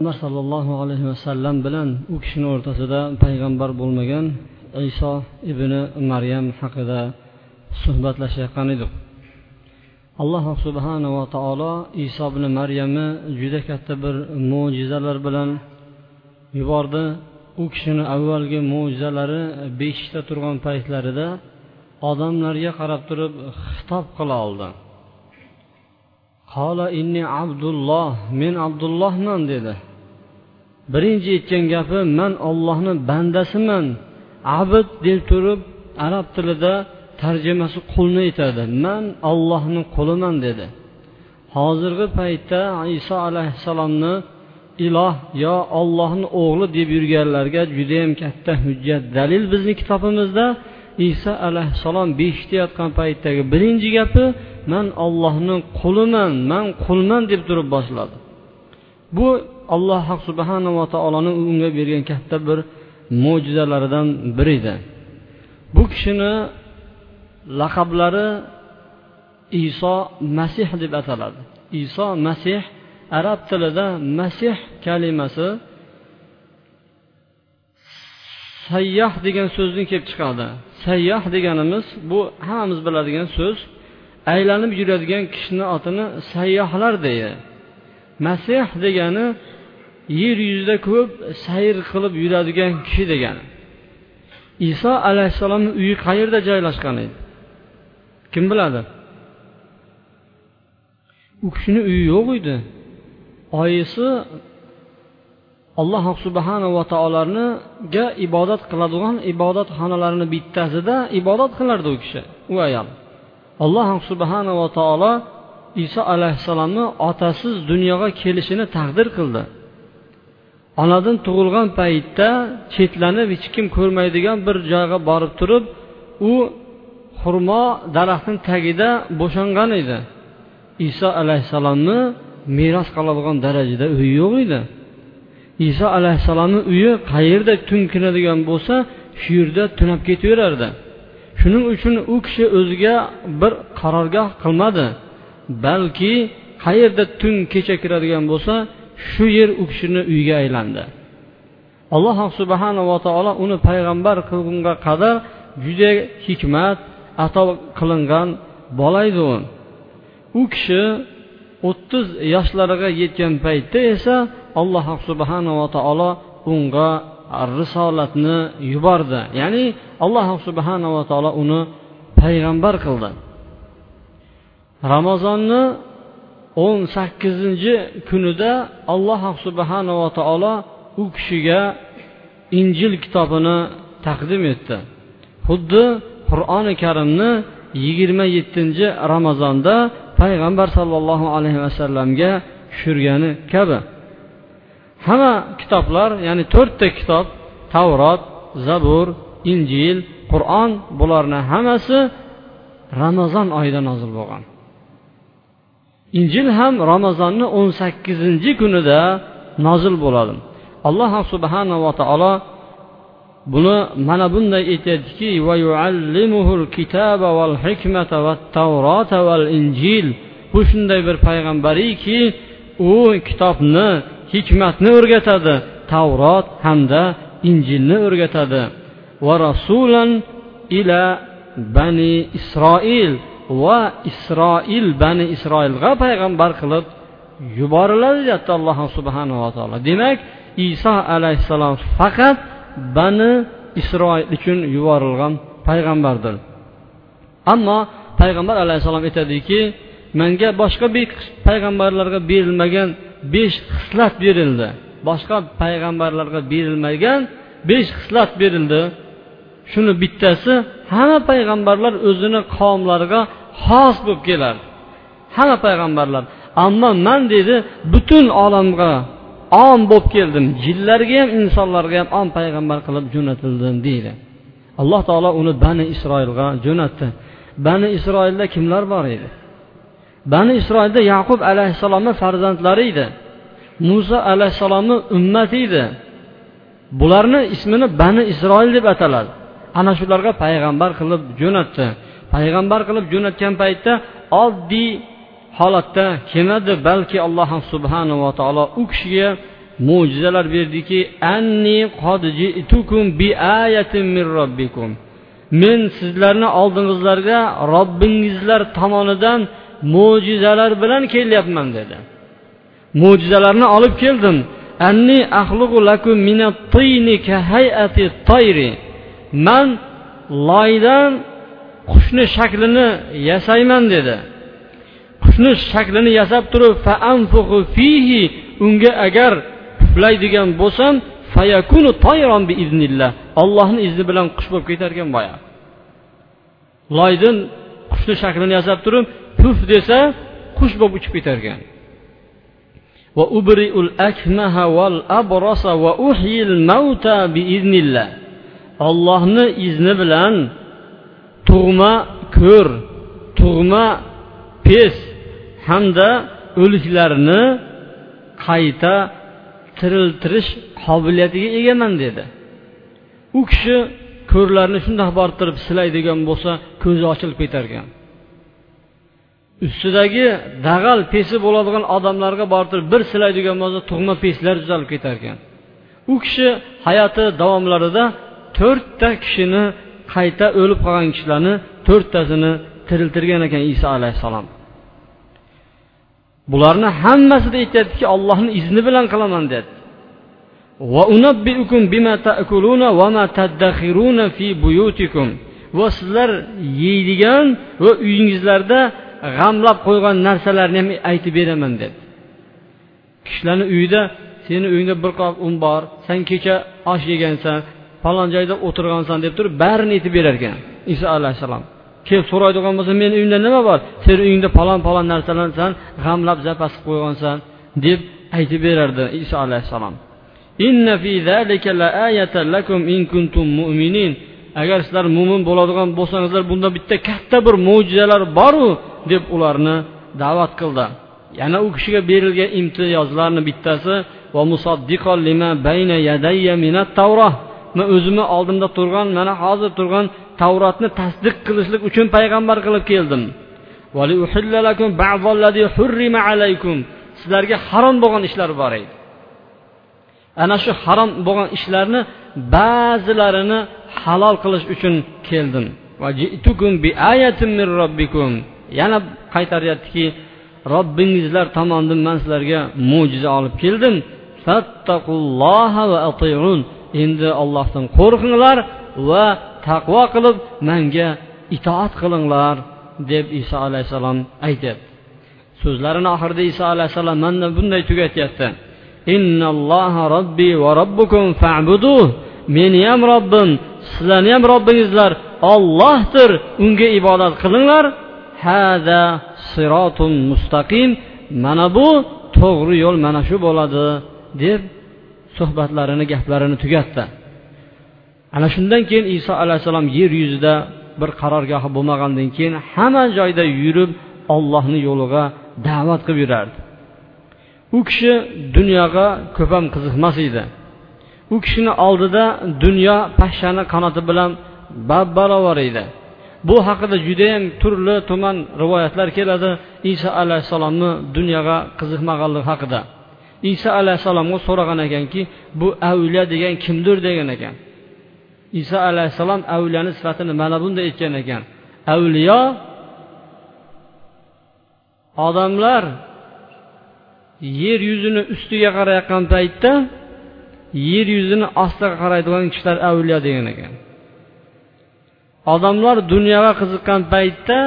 umar sollallohu alayhi vasallam bilan u kishini o'rtasida payg'ambar bo'lmagan iso ibn maryam haqida suhbatlashayotgan edik. Alloh subhanava taolo iso ibn maryamni juda katta bir mo'jizalar bilan yubordi. U kishini avvalgi mo'jizalari beshikda turgan paytlarida odamlarga qarab turib xitob qila oldi. Qola inni abdulloh men abdullohman dedi. Birinchi aytgan gapi man ollohni bandasiman. Abid deb turib arab tilida tarjimasi qulni aytadi. Man ollohni quliman dedi. Hozirgi paytda iso alayhissalomni iloh yo ollohni o'g'li deb yurganlarga judayam katta hujjat. Dalil bizni kitobimizda iso alayhissalom beshitayotgan paytdagi birinchi gapi man ollohni quliman man qulman deb turib boshladi. Bu alloh subhanava taoloni unga bergan katta bir mo'jizalaridan biri edi. Bu kishini laqablari iso masih deb ataladi. Iso masih arab tilida masih kalimasi sayyoh degan so'zdan kelib chiqadi. Sayyoh deganimiz bu hammamiz biladigan so'z aylanib yuradigan kishini otini sayyohlar deydi masih degani yer yuzida ko'p sayr qilib yuradigan kishi degani iso alayhissalomni uyi qayerda joylashgan edi? Kim biladi? U kishini uyi yo'q edi. Oyisi alloh subhanava taoloniga ibodat qiladigan ibodatxonalarini bittasida ibodat qilardi u kishi u ayol. Alloh subhanava taolo iso alayhissalomni otasiz dunyoga kelishini taqdir qildi. Onadan tug'ilgan paytda chetlanib hech kim ko'rmaydigan bir joyga borib turib u xurmo daraxtini tagida bo'shangan edi. Iso alayhissalomni meros qiladigan darajada uyi yo'q edi. Iso alayhissalomni uyi qayerda tun kiradigan bo'lsa shu yerda tunab ketaverardi. Shuning uchun u kishi o'ziga bir qarorgoh qilmadi balki qayerda tun kecha kiradigan bo'lsa shu yer u kishini uyiga aylandi. Alloh subhanava taolo uni payg'ambar qilgunga qadar juda hikmat ato qilingan bola edi u. U kishi o'ttiz yoshlariga yetgan paytda esa alloh subhanava taolo unga risolatni yubordi. Ya'ni alloh subhanava taolo uni payg'ambar qildi. Ramazonni o'n sakkizinchi kunida alloh subhanava taolo u kishiga injil kitobini taqdim etdi. Xuddi qur'oni karimni yigirma yettinchi ramazonda payg'ambar sollallohu alayhi vasallamga tushirgani kabi. Hamma kitoblar ya'ni to'rtta kitob tavrot zabur injil qur'on bularni hammasi ramazon oyida nozil bo'lgan. Injil ham ramazonni o'n sakkizinchi kunida nozil bo'ladi. Alloh subhanava taolo buni mana bunday aytyaptiki bu shunday bir payg'ambariki u kitobni hikmatni o'rgatadi. Tavrot hamda injilni o'rgatadi. Va rasulan ila bani isroil. Va isroil bani isroilga payg'ambar qilib yuboriladi deyapti alloh subhanava taolo. Demak iso alayhissalom faqat bani isroil uchun yuborilgan payg'ambardir. Ammo payg'ambar alayhissalom aytadiki menga boshqa payg'ambarlarga berilmagan besh xislat berildi. Boshqa payg'ambarlarga berilmagan besh xislat berildi. Shuni bittasi hamma payg'ambarlar o'zini qavmlariga xos bo'lib kelardi hamma payg'ambarlar ammo man dedi butun olamga om bo'lib keldim. Jinlarga ham insonlarga ham om payg'ambar qilib jo'natildim deydi. Alloh taolo uni bani isroilga jo'natdi. Bani isroilda kimlar bor edi? Bani isroilda yaqub alayhissalomni farzandlari edi. Muso alayhissalomni ummati edi. Bularni ismini bani isroil deb ataladi ana shularga payg'ambar qilib jo'natdi. Payg'ambar qilib jo'natgan paytda oddiy holatda kelmadi balki alloh subhanava taolo u kishiga mo'jizalar berdiki anni qad ji'tukum bi ayatin min robbikum men sizlarni oldingizlarga robbingizlar tomonidan mo'jizalar bilan kelyapman dedi. Mo'jizalarni olib keldim. Anni axluqu lakum minat-tini ka hay'ati tayri man loydan qushni shaklini yasayman dedi. Qushni shaklini yasab turib fihi unga agar puflaydigan bo'lsam fayakunu tayron bi iznillah allohni izni bilan qush bo'lib ketar ekan boya. Loydin qushni shaklini yasab turib puf desa qush bo'lib uchib ketar ekan ollohni izni bilan tug'ma ko'r tug'ma pes hamda o'liklarni qayta tiriltirish qobiliyatiga egaman dedi. U kishi ko'rlarni shundoq borttirib silaydigan bo'lsa ko'zi ochilib ketar ekan ustidagi dag'al pesi bo'ladigan odamlarga borib bir silaydigan bo'lsa tug'ma peslar tuzalib ketar ekan u kishi hayoti davomlarida to'rtta kishini qayta o'lib qolgan kishilarni to'rttasini tiriltirgan ekan iso alayhissalom. Bularni hammasida aytyaptiki ollohni izni bilan qilaman dedi va sizlar yeydigan va uyingizlarda g'amlab qo'ygan narsalarni ham aytib beraman dedi kishilarni uyida seni uyingda bir qop un bor san kecha osh yegansan falon joyda o'tirgansan deb turib barini aytib berar ekan iso alayhissalom. Kelib so'raydigan bo'lsa meni uyimda nima bor? Seni uyingda falon falon narsalarni san g'amlab zapasib qo'ygansan deb aytib berardi iso alayhissalom. Agar sizlar mo'min bo'ladigan bo'lsangizlar bunda bitta katta bir mo'jizalar boru deb ularni da'vat qildi. Yana u kishiga berilgan imtiyozlarni bittasi va musaddiqo lima bayna yadayya minat tavroh man o'zimni oldimda turgan mana hozir turgan tavrotni tasdiq qilishlik uchun payg'ambar qilib keldim. Sizlarga harom bo'lgan ishlar bor edi. Ana shu harom bo'lgan ishlarni ba'zilarini halol qilish uchun keldim. Yana qaytaryaptiki robbingizlar tomonidan man sizlarga mo'jiza olib keldim. Endi ollohdan qo'rqinglar va taqvo qilib manga itoat qilinglar deb iso alayhissalom aytyapti. So'zlarini oxirida iso alayhissalom mana bunday tugatyapti. Robbi va robbukum fabudu. Meni ham robbim sizlarni ham robbingizlar ollohdir unga ibodat qilinglar. Hada sirotun mustaqim. Mana bu to'g'ri yo'l mana shu bo'ladi deb suhbatlarini gaplarini tugatdi. Ana shundan keyin iso alayhissalom yer yuzida bir qarorgohi bo'lmagandan keyin hamma joyda yurib ollohni yo'liga da'vat qilib yurardi. U kishi dunyoga ko'p ham qiziqmas edi. U kishini oldida dunyo pashshani qanoti bilan bab barobar edi. Bu haqida judayam turli tuman rivoyatlar keladi iso alayhissalomni dunyoga qiziqmaganligi haqida. Iso alayhissalomga so'ragan ekanki bu avliya degan kimdir degan ekan. Iso alayhissalom avliyani sifatini mana bunday aytgan ekan. Avliyo odamlar yer yuzini ustiga qarayotgan paytda yer yuzini ostiga qaraydigan kishilar avliyo degan ekan. Odamlar dunyoga qiziqqan paytda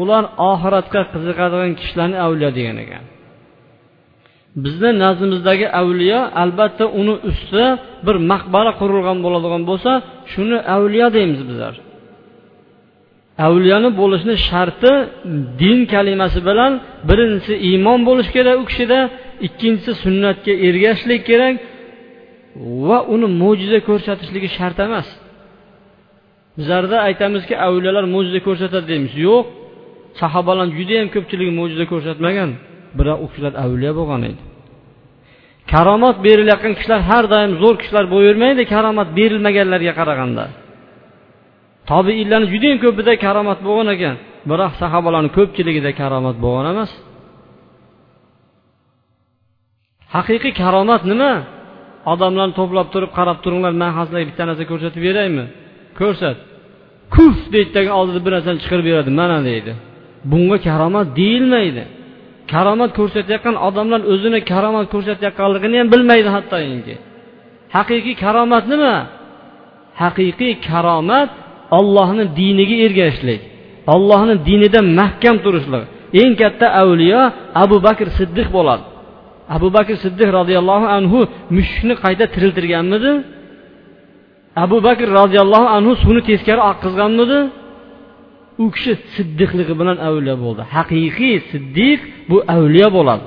ular oxiratga qiziqadigan kishilarni avliyo degan ekan. Bizni nazdimizdagi avliyo albatta uni ustida bir maqbara qurilgan bo'ladigan bo'lsa shuni avliyo deymiz bizlar. Avliyoni bo'lishni sharti din kalimasi bilan birinchisi iymon bo'lishi kerak u kishida ikkinchisi sunnatga ergashishlik kerak va uni mo'jiza ko'rsatishligi shart emas. Bizlarda aytamizki avliyolar mo'jiza ko'rsatadi deymiz. Yo'q sahobalar judayam ko'pchiligi mo'jiza ko'rsatmagan. Biroq u kishilar avliyo bo'lgan edi. Karomat berilayotgan kishilar har doim zo'r kishilar bo'lavermaydi karomat berilmaganlarga qaraganda. Tobiinlarni judayam ko'pida karomat bo'lgan ekan biroq sahobalarni ko'pchiligida karomat bo'lgan emas. Haqiqiy karomat nima? Odamlarni to'plab turib qarab turinglar man sizlarga bitta narsa ko'rsatib beraymi? Ko'rsat. Kuf deydidagi oldida bir narsani chiqarib beradi. Mana deydi. Bunga karomat deyilmaydi. Karomat ko'rsatayotgan odamlar o'zini karomat ko'rsatayotganligini ham bilmaydi hattoki. Haqiqiy karomat nima? Haqiqiy karomat ollohni diniga ergashishlik ollohni dinida mahkam turishlik. Eng katta avliyo abu bakr siddiq bo'ladi. Abu bakr siddiq roziyallohu anhu mushukni qayta tiriltirganmidi? Abu bakr roziyallohu anhu suvni teskari oqqizganmidi u kishi siddiqligi bilan avliyo bo'ldi. Haqiqiy siddiq bu avliyo bo'ladi.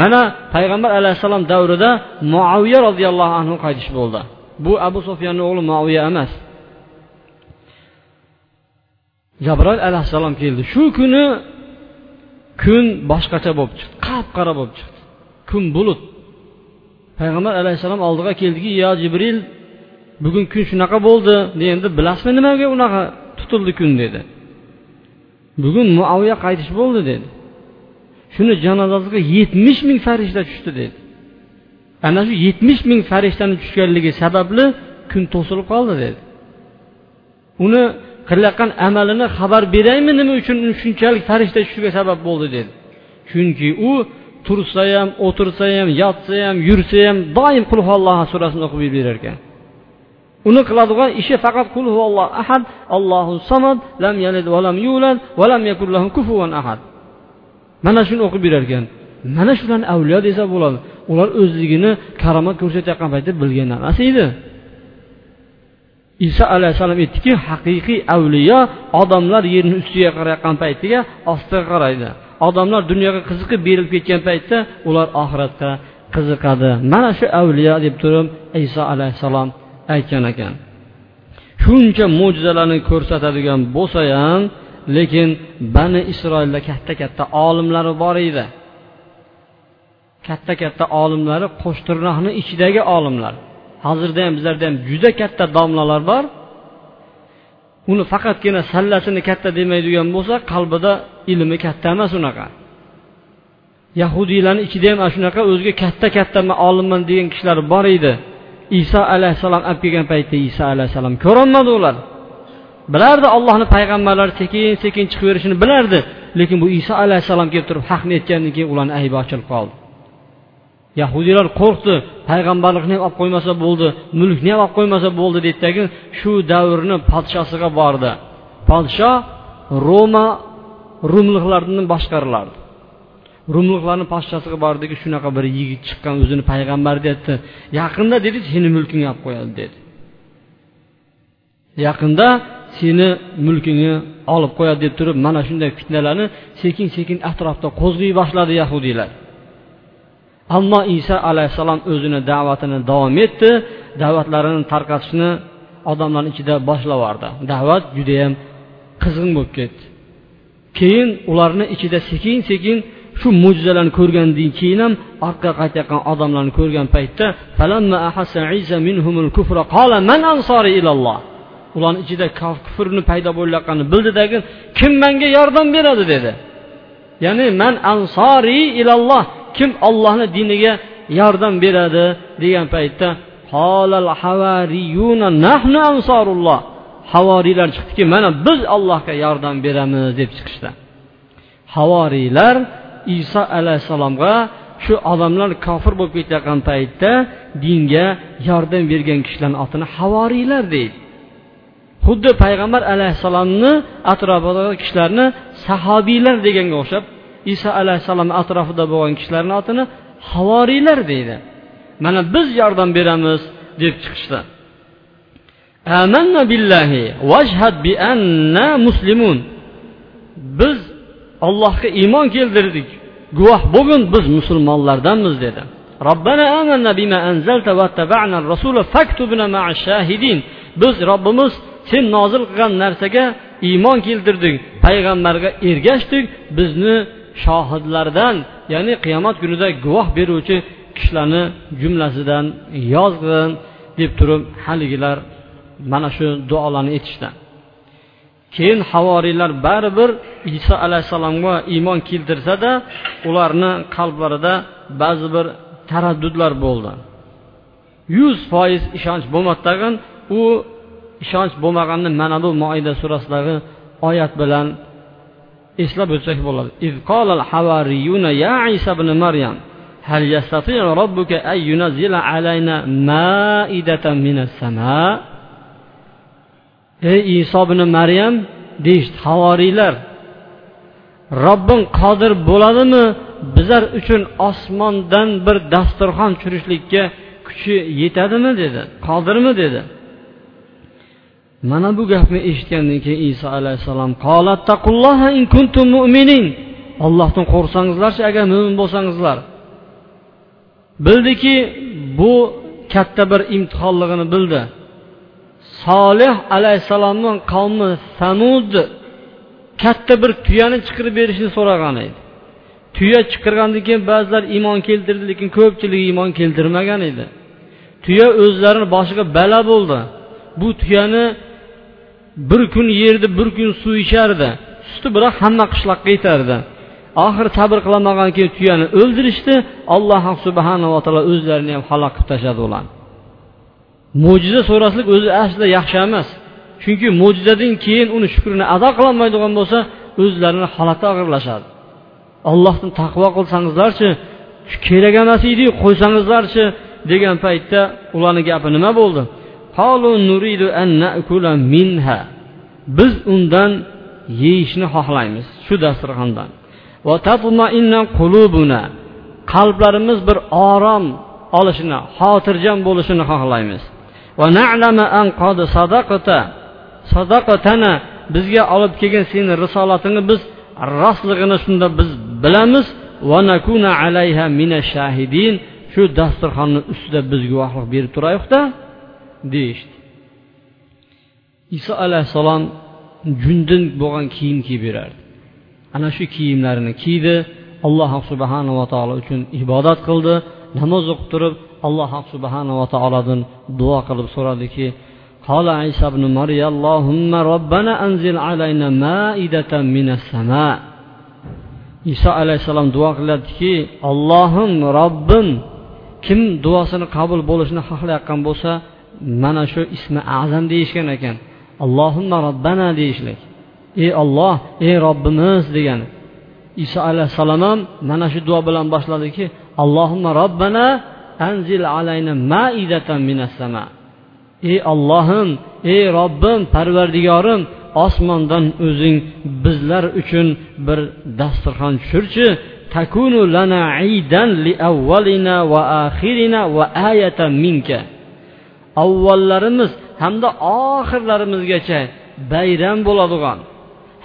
Mana payg'ambar alayhissalom davrida muaviya roziyallohu anhu qaytish bo'ldi. Bu abu sufyanni o'g'li muaviya emas. Jabroil alayhissalom keldi. Shu kuni kun boshqacha bo'lib chiqdi. Qop qora bo'lib chiqdi. Kun bulut. Payg'ambar alayhissalom oldiga keldiki yo jibril bugun kun shunaqa bo'ldi. Deganda bilasizmi nimaga unaqa tutildi kun dedi. Bugun muaviya qaytish bo'ldi dedi. Shuni janozasiga yetmish ming farishta tushdi dedi. Ana shu yetmish ming farishtani tushganligi sababli kun to'silib qoldi dedi. Uni qilayotgan amalini xabar beraymi nima uchun shunchalik farishta tushishiga sabab bo'ldi dedi. Chunki u tursa ham o'tirsa ham yotsa ham yursa ham doim qulholloh surasini o'qib berar ekan uni qiladigan ishi faqat qul ahad allohu samad lam yalid va lam yulad va lam yakul lahu kufuvan ahad. Mana shuni o'qib berar ekan mana shularni avliyo desa bo'ladi. Ular o'zligini karomat ko'rsatayotgan paytda bilgan emas edi. Iso alayhissalom aytdiki haqiqiy avliyo odamlar yerni ustiga qarayotgan paytiga ostiga qaraydi. Odamlar dunyoga qiziqib berilib ketgan paytda ular oxiratga qiziqadi. Mana shu avliyo deb turib iso alayhissalom aytgan ekan. Shuncha mo'jizalarni ko'rsatadigan bo'lsa ham lekin bani isroilda katta katta olimlari bor edi. Katta katta olimlari qo'shtirnoqni ichidagi olimlar. Hozirda ham bizlarda ham juda katta domlalar bor. Uni faqatgina sallasini katta demaydigan bo'lsa qalbida ilmi katta emas unaqa. Yahudiylarni ichida ham ana shunaqa o'ziga katta katta man olimman degan kishilar bor edi. Iso alayhissalom olib kelgan paytda iso alayhissalom ko'rolmadi ular. Bilardi ollohni payg'ambarlari sekin sekin chiqaverishini bilardi lekin bu iso alayhissalom kelib turib haqni aytgandan keyin ularni aybi ochilib qoldi. Yahudiylar qo'rqdi payg'ambarlikni ham olib qo'ymasa bo'ldi mulkni ham olib qo'ymasa bo'ldi deydidagi shu davrni podshosiga bordi. Podsho roma rumliklarni boshqarilardi rumliklarni podshosiga bordiki shunaqa bir yigit chiqqan o'zini payg'ambar deyapti yaqinda dedi seni mulkingni olib qo'yadi dedi. Yaqinda seni mulkingni olib qo'yadi deb turib mana shunday fitnalarni sekin sekin atrofda qo'zg'ay boshladi yahudiylar. Ammo iso alayhissalom o'zini da'vatini davom etdi da'vatlarini tarqatishni odamlarni ichida boshlab yubordi da'vat judayam qizg'in bo'lib ketdi. Keyin ularni ichida sekin sekin shu mo'jizalarni ko'rgandan keyin ham orqaga qaytayotgan odamlarni ko'rgan paytda ularni ichida kufrni paydo bo'layotganini bildidagi kim menga yordam beradi? dedi. Ya'ni man ansori ilalloh kim ollohni diniga yordam beradi degan paytda havoriylar chiqdiki mana biz allohga yordam beramiz deb chiqishdi. Havoriylar iso alayhissalomga shu odamlar kofir bo'lib ketayotgan paytda dinga yordam bergan kishilarni otini havoriylar deydi. Xuddi payg'ambar alayhissalomni atrofidagi kishilarni sahobiylar deganga o'xshab iso alayhissalomni atrofida bo'lgan kishilarni otini havoriylar deydi. Mana biz yordam beramiz deb chiqishdi. Amanna billahi vajhad bi anna muslimun. Biz allohga iymon keltirdik. Guvoh bo'lgin biz musulmonlardanmiz dedi. Robbana amanna bima anzalta vattaba'na rasula faktubna ma'a shahidin. Biz robbimiz sen nozil qilgan narsaga iymon keltirdik payg'ambarga ergashdik. Bizni shohidlardan ya'ni qiyomat kunida guvoh beruvchi kishilarni jumlasidan yozg'in deb turib haligilar mana shu duolarni aytishdi. keyin havoriylar baribir iso alayhissalomga iymon keltirsada ularni qalblarida ba'zi bir taraddudlar bo'ldi yuz foiz ishonch bo'lmadi tag'in u ishonch bo'lmaganni mana bu moida surasidagi oyat bilan eslab o'tsak bo'ladi ya isa ibn maryam هل يستطيع ربك أن ينزل علينا مائدة من السماء ey iso ibn maryam deyishdi havoriylar robbing qodir bo'ladimi? Bizlar uchun osmondan bir dasturxon tushirishlikka kuchi yetadimi? dedi. Qodirmi? dedi. Mana bu gapni eshitgandan keyin iso alayhissalom ollohdan qo'rqsangizlarchi agar mo'min bo'lsangizlar. Bildiki bu katta bir imtihonligini bildi. Solih alayhissalomning qavmi samud katta bir tuyani chiqirib berishni so'ragan edi. Tuya chiqirgandan keyin ba'zilar iymon keltirdi lekin ko'pchiligi iymon keltirmagan edi. Tuya o'zlarini boshiga bala bo'ldi. Bu tuyani bir kun yerdi bir kun suv ichardi. Suti biroq hamma qishloqqa yetardi. Oxiri sabr qilolmagan keyin tuyani o'ldirishdi. Alloh subhanava taolo o'zlarini ham halok qilib tashladi ularni. Mo'jiza so'rashlik o'zi aslida yaxshi emas. Chunki mo'jizadan keyin uni shukrini ado qilolmaydigan bo'lsa o'zlarini holati og'irlashadi. Ollohdan taqvo qilsangizlarchi kerak emas edi qo'ysangizlarchi degan paytda ularni gapi nima bo'ldi? Biz undan yeyishni xohlaymiz shu dasturxondan. Qalblarimiz bir orom olishini xotirjam bo'lishini xohlaymiz. Bizga olib kelgan seni risolatingni biz rostligini shunda biz bilamiz shu dasturxonni ustida biz guvohlik berib turaylikda deyishdi iso alayhissalom jundin bo'lgan kiyim kiyib berardi ana shu kiyimlarini kiydi alloh subhanava taolo uchun ibodat qildi. Namoz o'qib turib alloh subhanava taolodan duo qilib so'radiki قال عيسى ابن مريم اللهم ربنا أنزل علينا مائدة من السماء iso alayhissalom duo qiladiki ollohim robbim kim duosini qabul bo'lishini xohlayotgan bo'lsa mana shu ismi azam deyishgan ekan allohimma robbana deyishlik ey olloh ey robbimiz degan iso alayhissalom ham mana shu duo bilan boshladiki allohimma robbana anzil alayna maidatan minas sama ey ollohim ey robbim parvardigorim osmondan o'zing bizlar uchun bir dasturxon tushirchi. Takunu lana idan li avvalina va axirina va ayatan minka. Avvallarimiz hamda oxirlarimizgacha bayram bo'ladigan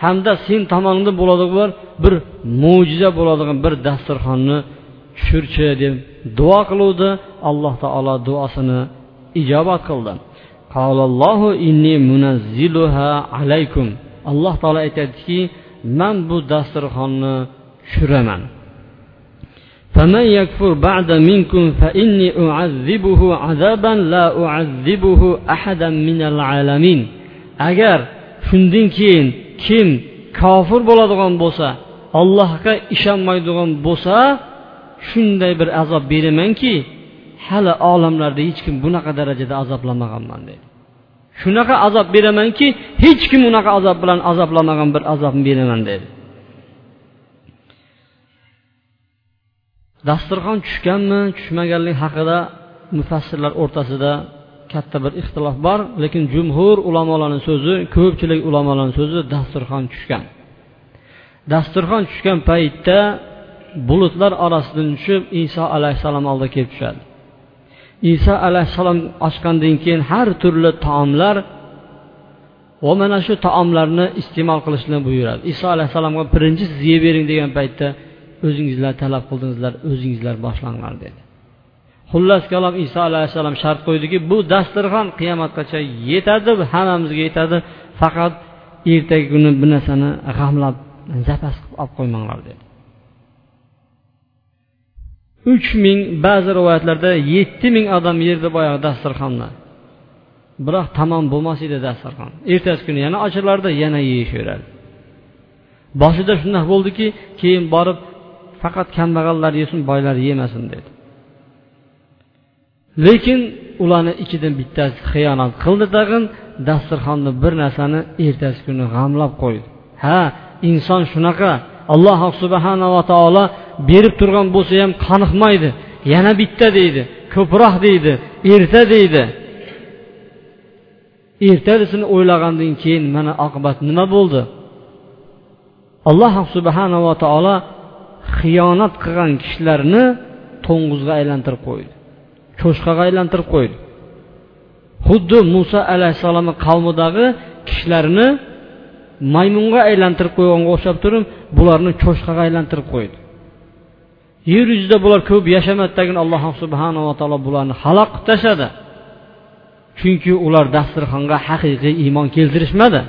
hamda sen tomoningda bo'ladigan bir mo'jiza bo'ladigan bir dasturxonni tushirchi deb duo qiluvdi alloh taolo duosini ijobat qildi alloh taolo aytadiki man bu dasturxonni tushiraman فمن يكفر بعد منكم فإني أعذبه عذابا لا أعذبه أحدا من العالمين agar shundan keyin kim kofir bo'ladigan bo'lsa allohga ishonmaydigan bo'lsa shunday bir azob beramanki hali olamlarda hech kim bunaqa darajada azoblamaganman deydi. Shunaqa azob beramanki hech kim unaqa azob bilan azoblamagan bir azobni beraman dedi dasturxon tushganmi tushmaganligi haqida mufassirlar o'rtasida katta bir ixtilof bor lekin jumhur ulamolarni so'zi ko'pchilik ulamolarni so'zi dasturxon tushgan. Dasturxon tushgan paytda bulutlar orasidan tushib iso alayhissalom oldiga kelib tushadi. Iso alayhissalom ochgandan keyin har turli taomlar va mana shu taomlarni iste'mol qilishni buyuradi. Iso alayhissalomga birinchi siz bering degan paytda o'zingizlar talab qildingizlar o'zingizlar boshlanglar dedi. Xullas kalom iso alayhissalom shart qo'ydiki bu dasturxon qiyomatgacha yetadi hammamizga yetadi faqat ertagi kuni bu narsani g'amlab zapas qilib olib qo'ymanglar dedi. Uch ming ba'zi rivoyatlarda yetti ming odam yerdi boyagi dasturxonni biroq tamom bo'lmas edi dasturxon. Ertasi kuni yana ochilardi yana yeyishaveradi. Boshida shundoq bo'ldiki keyin borib faqat kambag'allar yesin boylar yemasin dedi. Lekin ularni ichidan bittasi xiyonat qildi tag'in dasturxonni bir narsani ertasi kuni g'amlab qo'ydi. Ha inson shunaqa alloh subhanava taolo berib turgan bo'lsa ham qoniqmaydi. Yana bitta deydi ko'proq deydi erta deydi. Ertasini o'ylagandan keyin mana oqibat nima bo'ldi? Alloh subhanava taolo xiyonat qilgan kishilarni to'ng'izga aylantirib qo'ydi. Cho'chqaga aylantirib qo'ydi. Xuddi muso alayhissalomni qavmidagi kishilarni maymunga aylantirib qo'yganga o'xshab turib bularni cho'chqaga aylantirib qo'ydi. Yer yuzida bular ko'p yashamadidagina alloh subhanava taolo bularni halok qilib tashladi. Chunki ular dasturxonga haqiqiy iymon keltirishmadi.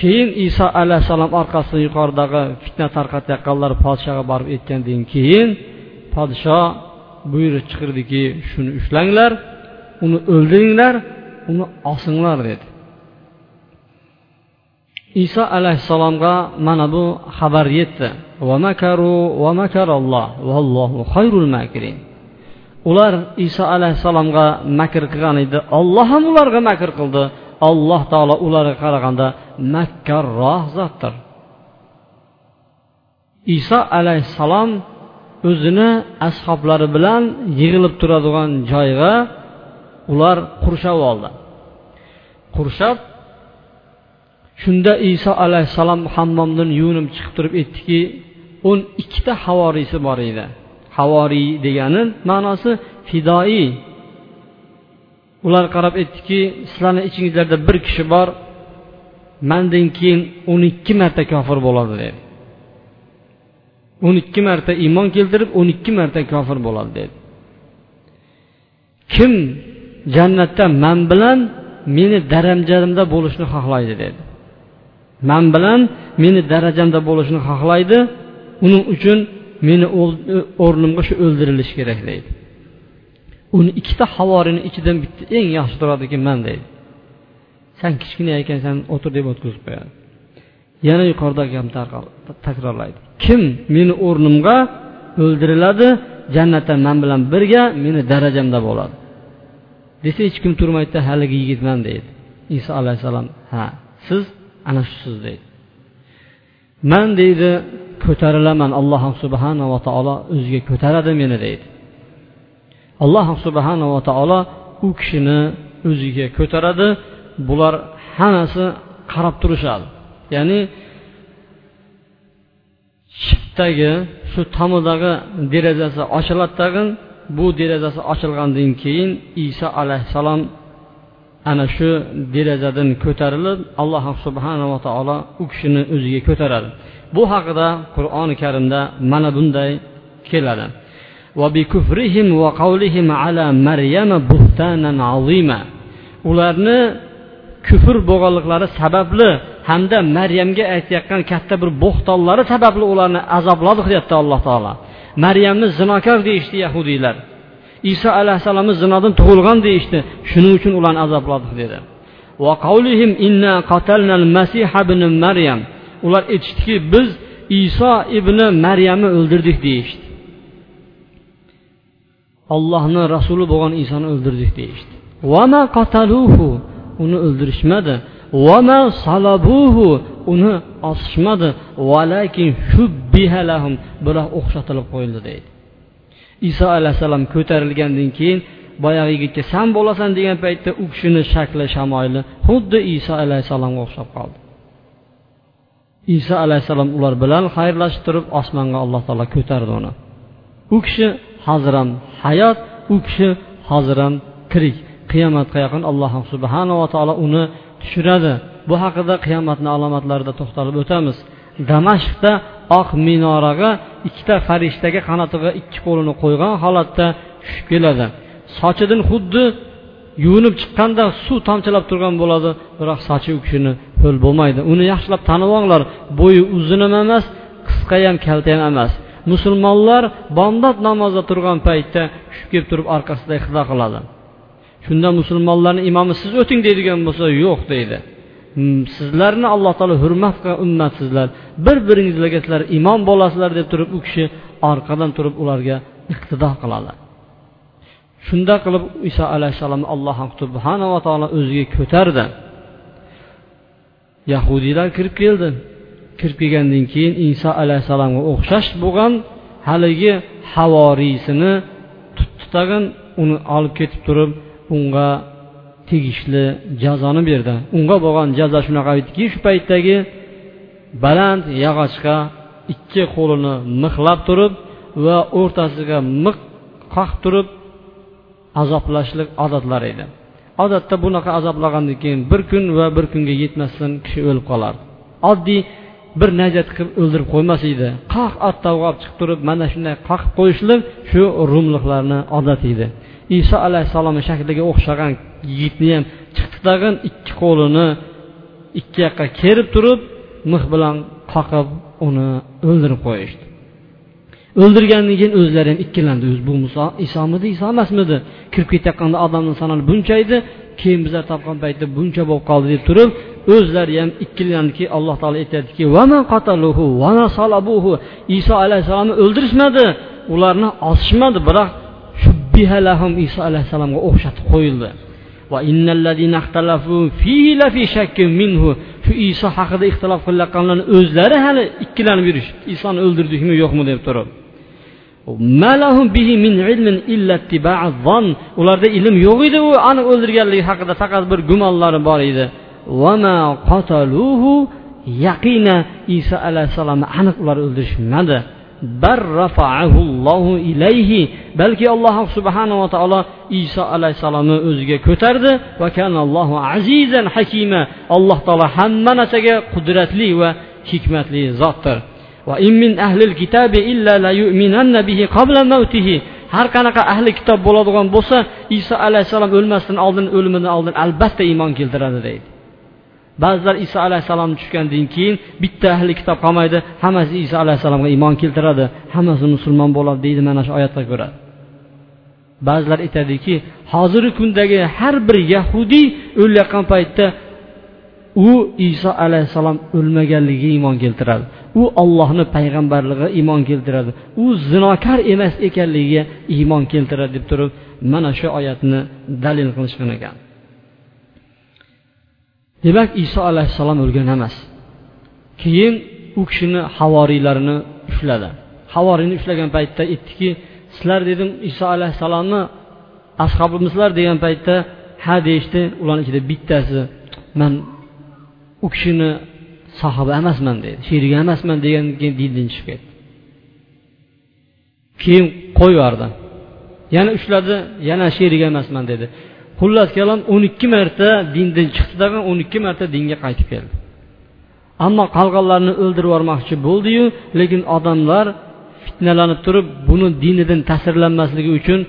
Keyin iso alayhissalom orqasidan yuqoridagi fitna tarqatayotganlar podshoga borib aytgandan keyin podsho buyruq chiqirdiki shuni ushlanglar uni o'ldiringlar uni osinglar dedi. Iso alayhissalomga mana bu xabar yetdi. Ular iso alayhissalomga makr qilgan edi. Olloh ham ularga makr qildi. Alloh taolo ularga qaraganda makkarroh zotdir. Iso alayhissalom o'zini ashoblari bilan yig'ilib turadigan joyga ular qurshab oldi. Qurshab shunda iso alayhissalom hammomdan yuvinib chiqib turib aytdiki o'n ikkita havoriysi bor edi. Havoriy degani ma'nosi fidoiy ular qarab aytdiki sizlarni ichingizlarda bir kishi bor mandan keyin o'n ikki marta kofir bo'ladi dedi. O'n ikki marta iymon keltirib o'n ikki marta kofir bo'ladi dedi. Kim jannatda man bilan meni daramjamda bo'lishni xohlaydi dedi. Man bilan meni darajamda bo'lishni xohlaydi uning uchun meni o'rnimga shu o'ldirilishi kerak deydi. Uni ikkita havorini ichidan bitta eng yaxshi turadiki man deydi. San kichkina ekansan o'tir deb o'tkazib qo'yadi. Yana yuqoridagi gapni takrorlaydi. Kim meni o'rnimga o'ldiriladi jannatda man bilan birga meni darajamda bo'ladi. Desa hech kim turmaydida haligi yigitman deydi. Iso alayhissalom ha siz ana shusiz deydi. Man deydi ko'tarilaman alloh subhanava taolo o'ziga ko'taradi meni deydi. Alloh subhanava taolo u kishini o'ziga ko'taradi bular hammasi qarab turishadi. Ya'ni shiftdagi shu tomidagi derazasi ochiladi tag'in bu derazasi ochilgandan keyin iso alayhissalom ana shu derazadan ko'tarilib alloh subhanava taolo u kishini o'ziga ko'taradi. Bu haqida qur'oni karimda mana bunday keladi. Ularni kufr bo'lganliklari sababli hamda maryamga aytayotgan katta bir bo'xtonlari sababli ularni azobladi deyapti alloh taolo. Maryamni zinokor deyishdi yahudiylar. Iso alayhissalomni zinodan tug'ilgan deyishdi. Shuning uchun ularni azobladik dedi. Maryam. Ular aytishdiki biz iso ibn maryamni o'ldirdik deyishdi. Ollohni rasuli bo'lgan isoni o'ldirdik deyishdi. Uni o'ldirishmadi. Uni osishmadi. Biroq o'xshatilib qo'yildi deydi. Iso alayhissalom ko'tarilgandan keyin boyagi yigitga san bo'lasan degan paytda u kishini shakli shamoyili xuddi iso alayhissalomga o'xshab qoldi. Iso alayhissalom ular bilan xayrlashib turib osmonga alloh taolo ko'tardi uni. U kishi hozir ham hayot u kishi hozir ham tirik. Qiyomatga yaqin alloh subhanava taolo uni tushiradi. Bu haqida qiyomatni alomatlarida to'xtalib o'tamiz. Damashqda oq minoraga ikkita farishtaga qanotiga ikki qo'lini qo'ygan holatda tushib keladi. Sochidan xuddi yuvinib chiqqanda suv tomchilab turgan bo'ladi biroq sochi u kishini ho'l bo'lmaydi. Uni yaxshilab tanib olinglar bo'yi uzun ham emas qisqa ham kalta ham emas. Musulmonlar bomdod namozda turgan paytda tushib kelib turib orqasida ixtido qiladi. Shunda musulmonlarni imomi siz o'ting deydigan bo'lsa yo'q deydi. Hmm, sizlarni alloh taolo hurmat qilgan ummatsizlar bir biringizlarga sizlar imom bo'lasizlar deb turib u kishi orqadan turib ularga iqtido qiladi. Shunda qilib iso alayhissalomni alloh subhanava taolo o'ziga ko'tardi. Yahudiylar kirib keldi. Kirib kelgandan keyin iso alayhissalomga o'xshash bo'lgan haligi havoriysini tutdi tag'in uni olib ketib turib unga tegishli jazoni berdi. Unga bo'lgan jazo shunaqa ediki shu paytdagi baland yog'ochga ikki qo'lini mixlab turib va o'rtasiga mix qoqib turib azoblashlik odatlari edi. Odatda bunaqa azoblagandan keyin bir kun va bir kunga yetmasdan kishi o'lib qolardi. Oddiy bir najat qilib o'ldirib qo'ymas edi. Qoq ottovga olib chiqib turib mana shunday qoqib qo'yishlik shu rumliklarni odati edi. Iso alayhissalomni shakliga o'xshagan yigitni ham chiqdi tag'in ikki qo'lini ikki yoqqa kerib turib mix bilan qoqib uni o'ldirib qo'yishdi. O'ldirgandan keyin o'zlari ham ikkilandi. O'zi bu muso isomidi iso emasmidi? Kirib ketayotganda odamni sanasi buncha edi keyin bizlar topgan paytda buncha bo'lib qoldi deb turib o'zlari ham ikkilandiki alloh taolo aytyaptiki iso alayhissalomni o'ldirishmadi ularni osishmadi biroq iso alayhissalomga o'xshatib qo'yildi. Minhu. Shu iso haqida ixtilof qilayotganlarni o'zlari hali ikkilanib yurishibdi isoni o'ldirdikmi yo'qmi deb turib. Ularda ilm yo'q edi u aniq o'ldirganligi haqida faqat bir gumonlari bor edi. Yaqina. Iso alayhissalomni aniq ular o'ldirishmadi. Ilayhi balki alloh subhanava taolo iso alayhissalomni o'ziga ko'tardi. Va azizan hakima alloh taolo hamma narsaga qudratli va hikmatli zotdir. Har qanaqa ahli kitob bo'ladigan bo'lsa iso alayhissalom o'lmasdan oldin o'limidan oldin albatta iymon keltiradi deydi. Ba'zilar iso alayhissalom tushgandan keyin bitta ahli kitob qolmaydi. Hammasi iso alayhissalomga iymon keltiradi. Hammasi musulmon bo'ladi deydi mana shu oyatga ko'ra. Ba'zilar aytadiki hozirgi kundagi har bir yahudiy o'layotgan paytda u iso alayhissalom o'lmaganligiga iymon keltiradi. U ollohni payg'ambarligiga iymon keltiradi. U zinokor emas ekanligiga iymon keltiradi deb turib mana shu oyatni dalil qilishgan ekan. Demak iso alayhissalom o'lgan emas. Keyin u kishini havoriylarini ushladi. Havoriyni ushlagan paytda aytdiki sizlar dedim iso alayhissalomni ashobimizlar degan paytda ha deyishdi ularni ichida bittasi man u kishini sohibi emasman dedi sherigi emasman degandan keyin dindan chiqib ketdi. Keyin qo'yib yubordi yana ushladi yana sherik emasman dedi. Xullas kalom o'n ikki marta dindan chiqdi tag'in o'n ikki marta dinga qaytib keldi. Ammo qolganlarni o'ldirib yubormoqchi bo'ldiyu lekin odamlar fitnalanib turib buni dinidan ta'sirlanmasligi uchun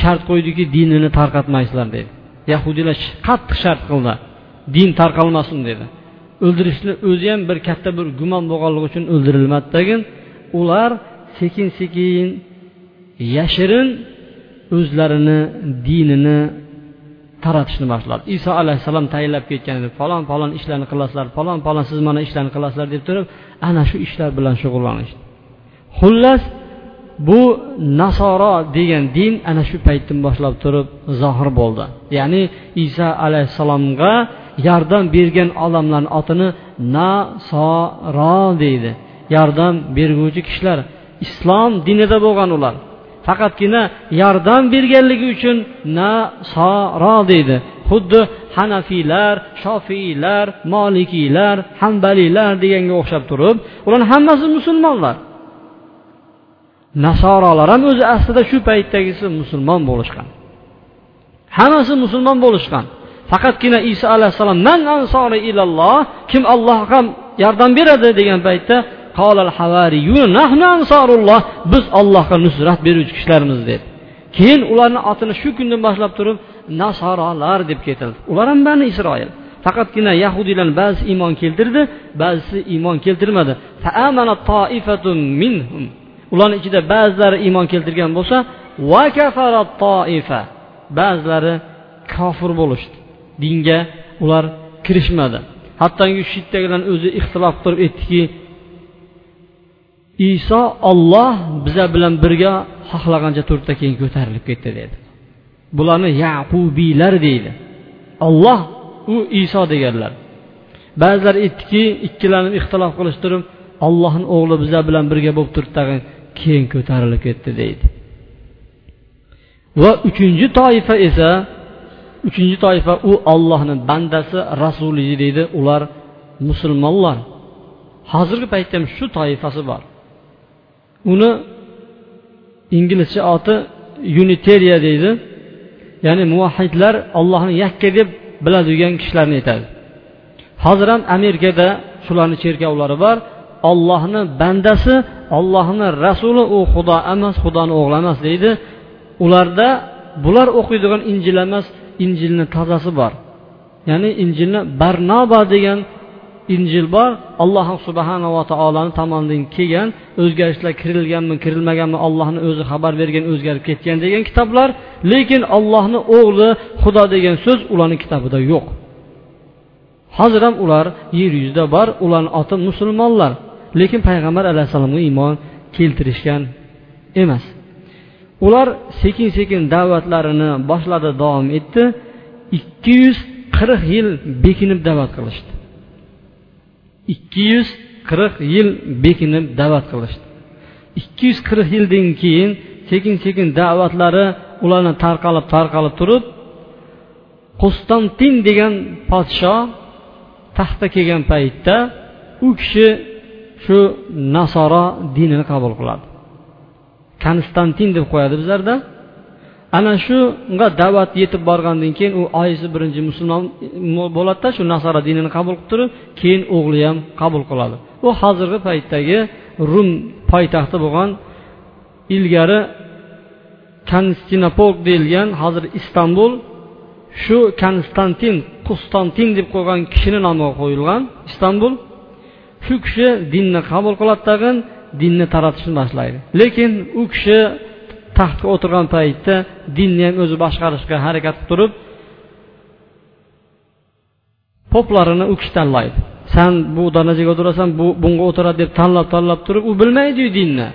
shart qo'ydiki dinini tarqatmaysizlar dedi. Yahudiylar qattiq shart qildi. Din tarqalmasin dedi. O'ldirishni o'zi ham bir katta bir gumon bo'lganligi uchun o'ldirilmadidagin ular sekin sekin yashirin o'zlarini dinini taratishni boshladi. Iso alayhissalom tayinlab ketgan edi. Falon falon ishlarni qilasizlar falon falon siz mana ishlarni qilasizlar deb turib ana shu ishlar bilan shug'ullanishdi. Xullas bu nasoro degan din ana shu paytdan boshlab turib zohir bo'ldi. Ya'ni iso alayhissalomga yordam bergan odamlarni otini nasoro deydi. Yordam berguvchi kishilar islom dinida bo'lgan ular. Faqatgina yordam berganligi uchun nasoro deydi. Xuddi hanafiylar shofiylar molikiylar hambaliylar deganga o'xshab turib ularni hammasi musulmonlar. Nasorolar ham o'zi aslida shu paytdagisi musulmon bo'lishgan. Hammasi musulmon bo'lishgan. Faqatgina iso alayhissalom man ansori ilalloh kim allohga yordam beradi? degan paytda biz ollohga nusrat beruvchi kishilarmiz dedi keyin ularni otini shu kundan boshlab turib nasorolar deb ketildi ular ham bani isroil faqatgina yahudiylar ba'zisi iymon keltirdi ba'zisi iymon keltirmadi ularni ichida ba'zilari iymon keltirgan bo'lsa ba'zilari kofir bo'lishdi dinga ular kirishmadi hattoki shitdagilarni o'zi ixtilof qilib aytdiki iso olloh biza bilan birga xohlagancha to'rtta keyin ko'tarilib ketdi dedi. Bularni yaqubiylar deydi. Olloh u iso deganlar. Ba'zilar aytdiki ikkilanib ixtilof qilishtirib ollohni o'g'li biza bilan birga bo'lib turib tag'in keyin ko'tarilib ketdi deydi. Va uchinchi toifa esa uchinchi toifa u ollohni bandasi rasuli deydi. Ular musulmonlar. Hozirgi paytda ham shu toifasi bor. Uni inglizcha oti uniteriya deydi. Ya'ni muvahhidlar ollohni yakka deb biladigan kishilarni aytadi. Hozir ham amerikada shularni cherkovlari bor. Ollohni bandasi ollohni rasuli u xudo emas xudoni o'g'li emas deydi. Ularda bular o'qiydigan injil emas injilni tozasi bor. Ya'ni injilni barnoba degan injil bor. Alloh subhanava taoloni tomonidan kelgan o'zgarishlar kirilganmi kirilmaganmi ollohni o'zi xabar bergan o'zgarib ketgan degan kitoblar. Lekin ollohni o'g'li xudo degan so'z ularni kitobida yo'q. Hozir ham ular yer yuzida bor ularni oti musulmonlar. Lekin payg'ambar alayhissalomga iymon keltirishgan emas. Ular sekin sekin da'vatlarini boshladi davom etdi. Ikki yuz qirq yil bekinib da'vat qilishdi. Ikki yuz qirq yil bekinib da'vat qilishdi. ikki yuz qirq yildan keyin sekin sekin da'vatlari ularni tarqalib tarqalib turib qustantin degan podsho taxtga kelgan paytda u kishi shu nasoro dinini qabul qiladi. Konstantin deb qo'yadi bizlarda. Ana shunga da'vat yetib borgandan keyin u oyisi birinchi musulmon bo'ladida shu nasara dinini qabul qilib turib keyin o'g'li ham qabul qiladi. U hozirgi paytdagi rum poytaxti bo'lgan ilgari konstantinopol deyilgan hozir istanbul shu konstantin qustantin deb qo'ygan kishini nomiga qo'yilgan istanbul shu kishi dinni qabul qiladi tag'in dinni taratishni boshlaydi. Lekin u kishi taxtga o'tirgan paytda dinni ham o'zi boshqarishga harakat qilib turib poplarini u kishi tanlaydi. San bu darajaga o'tirasan bu bunga o'tiradi deb tanlab tanlab turib u bilmaydiyu dinni.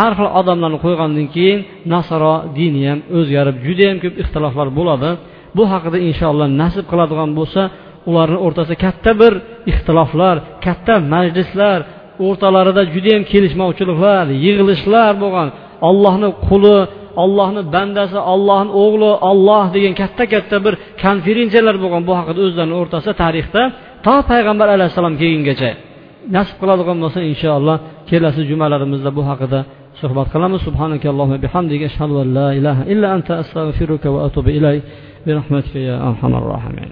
Har xil odamlarni qo'ygandan keyin nasoro dini ham o'zgarib judayam ko'p ixtiloflar bo'ladi. Bu haqida inshaalloh nasib qiladigan bo'lsa ularni o'rtasida katta bir ixtiloflar katta majlislar o'rtalarida judayam kelishmovchiliklar yig'ilishlar bo'lgan ollohni quli ollohni bandasi ollohni o'g'li olloh degan katta katta bir konferensiyalar bo'lgan bu haqida o'zlarini o'rtasida tarixda to payg'ambar alayhissalom kelgungacha nasib qiladigan bo'lsa inshaalloh kelasi jumalarimizda bu haqida suhbat qilamiz subhanaka allohumma bihamdika ashhadu an la ilaha illa anta astag'firuka va atubu ilayk برحمتك يا أرحم الراحمين